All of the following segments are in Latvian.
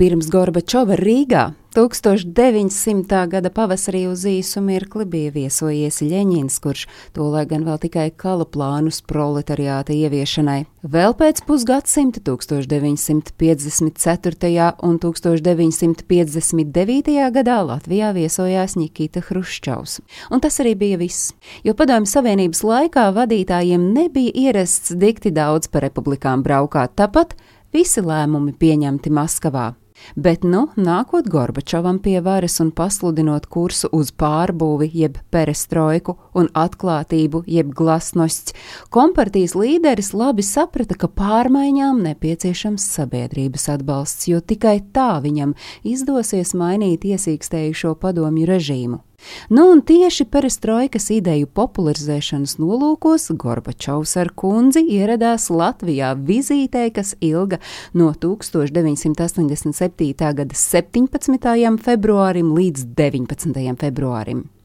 Pirms Gorbačova Rīgā 1900. gada pavasarī uz īsu mirkli bija viesojies Ļeņins, kurš to lai gan vēl tikai kala plānus proletariāta ieviešanai. Vēl pēc pusgadsimta 1954. un 1959. gadā Latvijā viesojās Nikita Hruščovs. Un tas arī bija viss, jo Padomju Savienības laikā vadītājiem nebija ierasts dikti daudz pa republikām braukāt, tāpat visi lēmumi pieņemti Maskavā. Bet, nu, nākot Gorbačovam pie varas un pasludinot kursu uz pārbūvi, jeb perestroiku un atklātību, jeb glasnosts, kompartijas līderis labi saprata, ka pārmaiņām nepieciešams sabiedrības atbalsts, jo tikai tā viņam izdosies mainīt iesīkstējušo padomju režīmu. Nu, un tieši perestroikas ideju popularizēšanas nolūkos Gorbačovs ar kundzi ieradās Latvijā vizītē, kas ilga no 1987. gada 17. februārim līdz 19. februārim.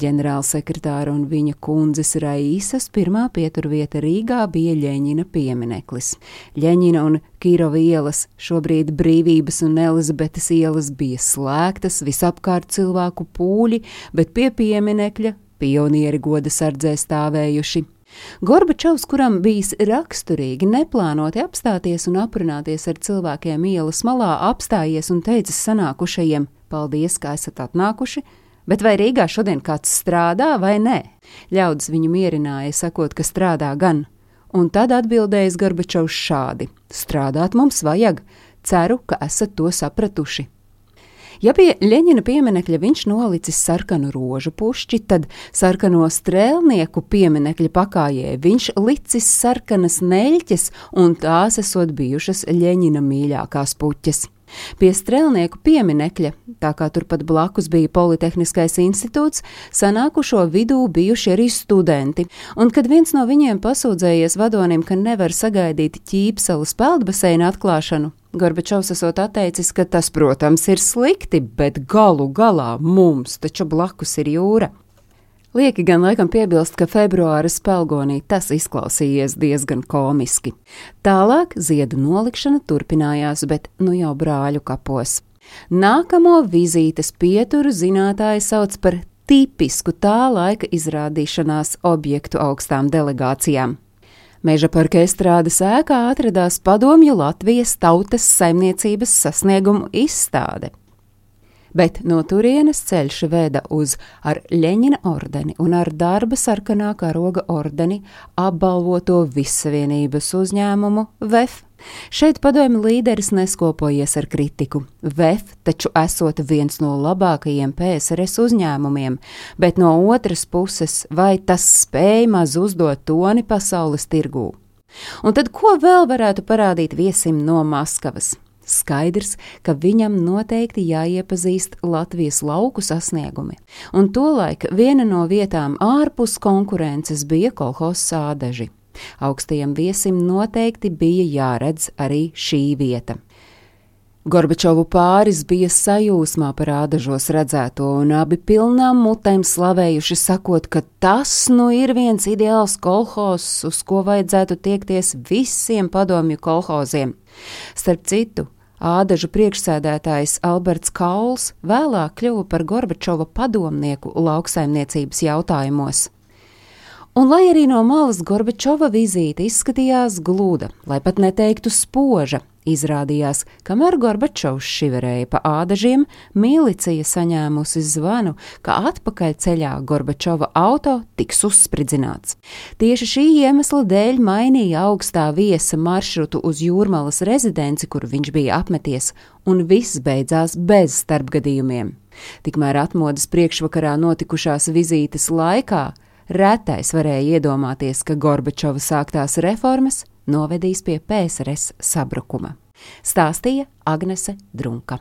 Ģenerālsekretāra un viņa kundzes Raisas pirmā pieturvieta Rīgā bija Ļeņina piemineklis. Ļeņina un Kīrova ielas, šobrīd brīvības un Elizabetes ielas bija slēgtas, visapkārt cilvēku pūļi, bet pie pieminekļa pionieri goda sardzē stāvējuši. Gorbačovs, kuram bijis raksturīgi neplānoti apstāties un aprunāties ar cilvēkiem ielas malā, apstājies un teicis sanākušajiem: Paldies, ka esat atnākuši! Bet vai Rīgā šodien kāds strādā vai nē? Ļaudis viņu mierināja, sakot, ka strādā gan. Un tad atbildējis Gorbačovs šādi: Strādāt mums vajag, ceru, ka esat to sapratuši. Ja pie Leņķina pieminiekļa viņš nolicis sarkanu rožu pušķi, tad sarkano strēlnieku pieminiekļa pakājē viņš licis sarkanas neļķes, un tās esot bijušas Leņķina mīļākās puķes. Pie strēlnieku pieminekļa, tā kā turpat blakus bija Politehniskais institūts, sanākušo vidū bijuši arī studenti, un kad viens no viņiem pasūdzējies vadonim, ka nevar sagaidīt ķīpsalas peldbaseina atklāšanu, Gorbačovs esot atteicis, ka tas, protams, ir slikti, bet galu galā mums taču blakus ir jūra. Lieki gan laikam piebilst, ka februāra spēlgonī tas izklausījies diezgan komiski. Tālāk ziedu nolikšana turpinājās, bet nu jau brāļu kapos. Nākamo vizītes pieturu zinātāji sauc par tipisku tā laika izrādīšanās objektu augstām delegācijām. Meža parka estrādes ēkā atradās padomju Latvijas tautas saimniecības sasniegumu izstāde bet no turienes ceļš veda uz ar Ļeņina ordeni un ar darba sarkanā karoga ordeni apbalvoto Vissavienības uzņēmumu VEF. Šeit padomju līderis neskopojies ar kritiku. VEF taču esot viens no labākajiem PSRS uzņēmumiem, bet no otras puses, vai tas spēj maz uzdot toni pasaules tirgū? Un tad ko vēl varētu parādīt viesim no Maskavas? Skaidrs, ka viņam noteikti jāiepazīst Latvijas lauku sasniegumi, un tolaik viena no vietām ārpus konkurences bija kolhos sādaži. Augstajam viesim noteikti bija jāredz arī šī vieta. Gorbačovu pāris bija sajūsmā par ādažos redzēto, un abi pilnām mutēm slavējuši, sakot, ka tas nu ir viens ideāls kolhos, uz ko vajadzētu tiekties visiem padomju kolhoziem. Starp citu, Ādažu priekšsēdētājs Alberts Kauls vēlāk kļuva par Gorbačova padomnieku lauksaimniecības jautājumos. Un, lai arī no malas Gorbačova vizīte izskatījās gluda, lai pat neteiktu spoža, Izrādījās, kamēr Gorbačovs šiverēja pa ādažiem, milicija saņēmusi zvanu, ka atpakaļ ceļā Gorbačova auto tiks uzspridzināts. Tieši šī iemesla dēļ mainīja augstā viesa maršrutu uz jūrmalas rezidenci, kur viņš bija apmeties, un viss beidzās bez starpgadījumiem. Tikmēr atmodas priekšvakarā notikušās vizītes laikā retais varēja iedomāties, ka Gorbačova sāktās reformas novedīs pie PSRS sabrukuma. Stāstīja Agnese Drunka.